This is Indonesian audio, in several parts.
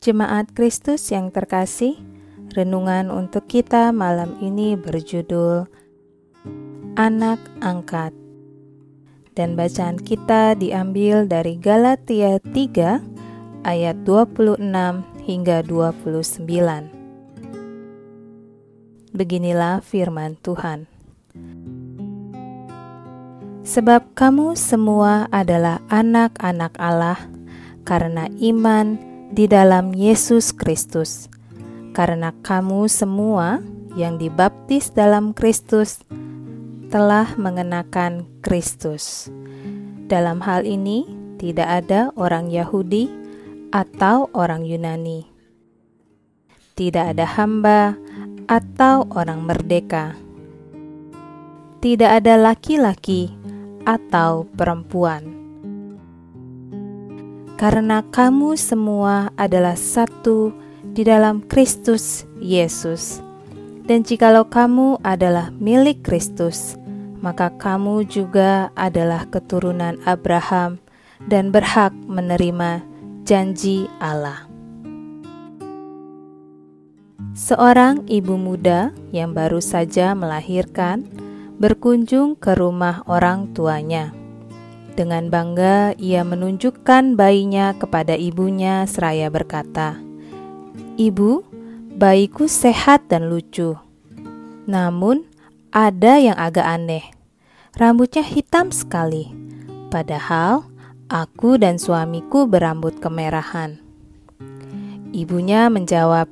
Jemaat Kristus yang terkasih, renungan untuk kita malam ini berjudul Anak Angkat. Dan bacaan kita diambil dari Galatia 3 ayat 26 hingga 29. Beginilah firman Tuhan. Sebab kamu semua adalah anak-anak Allah karena iman di dalam Yesus Kristus, karena kamu semua yang dibaptis dalam Kristus telah mengenakan Kristus. Dalam hal ini, tidak ada orang Yahudi atau orang Yunani, tidak ada hamba atau orang merdeka, tidak ada laki-laki atau perempuan karena kamu semua adalah satu di dalam Kristus Yesus. Dan jikalau kamu adalah milik Kristus, maka kamu juga adalah keturunan Abraham dan berhak menerima janji Allah. Seorang ibu muda yang baru saja melahirkan berkunjung ke rumah orang tuanya dengan bangga, ia menunjukkan bayinya kepada ibunya seraya berkata, "Ibu, bayiku sehat dan lucu. Namun, ada yang agak aneh. Rambutnya hitam sekali, padahal aku dan suamiku berambut kemerahan." Ibunya menjawab,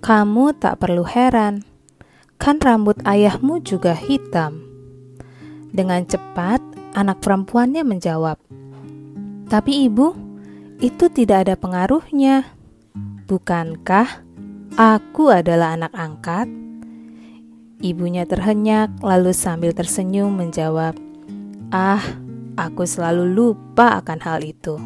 "Kamu tak perlu heran, kan rambut ayahmu juga hitam." Dengan cepat, Anak perempuannya menjawab, "Tapi ibu, itu tidak ada pengaruhnya. Bukankah aku adalah anak angkat?" Ibunya terhenyak, lalu sambil tersenyum menjawab, "Ah, aku selalu lupa akan hal itu."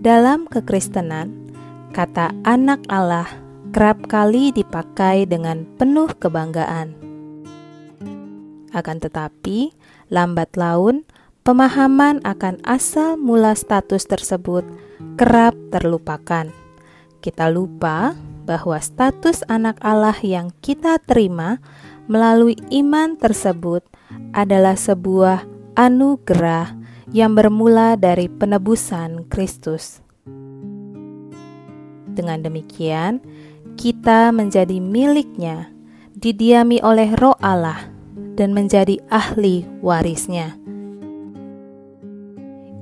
Dalam kekristenan, kata "anak Allah" kerap kali dipakai dengan penuh kebanggaan akan tetapi, lambat laun pemahaman akan asal mula status tersebut kerap terlupakan. Kita lupa bahwa status anak Allah yang kita terima melalui iman tersebut adalah sebuah anugerah yang bermula dari penebusan Kristus. Dengan demikian, kita menjadi miliknya, didiami oleh Roh Allah dan menjadi ahli warisnya.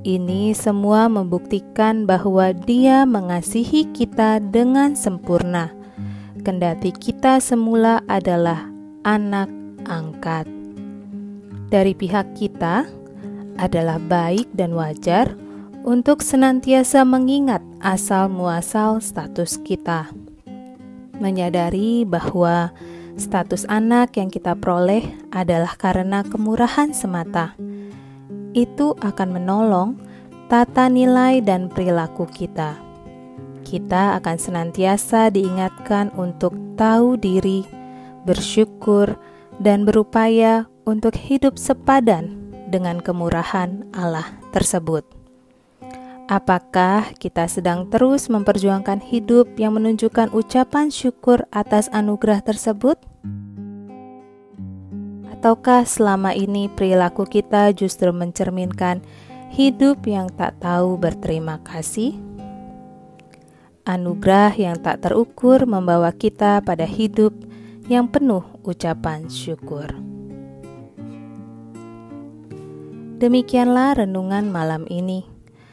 Ini semua membuktikan bahwa Dia mengasihi kita dengan sempurna, kendati kita semula adalah anak angkat. Dari pihak kita adalah baik dan wajar untuk senantiasa mengingat asal-muasal status kita, menyadari bahwa Status anak yang kita peroleh adalah karena kemurahan semata. Itu akan menolong tata nilai dan perilaku kita. Kita akan senantiasa diingatkan untuk tahu diri, bersyukur, dan berupaya untuk hidup sepadan dengan kemurahan Allah tersebut. Apakah kita sedang terus memperjuangkan hidup yang menunjukkan ucapan syukur atas anugerah tersebut? Ataukah selama ini perilaku kita justru mencerminkan hidup yang tak tahu berterima kasih? Anugerah yang tak terukur membawa kita pada hidup yang penuh ucapan syukur. Demikianlah renungan malam ini.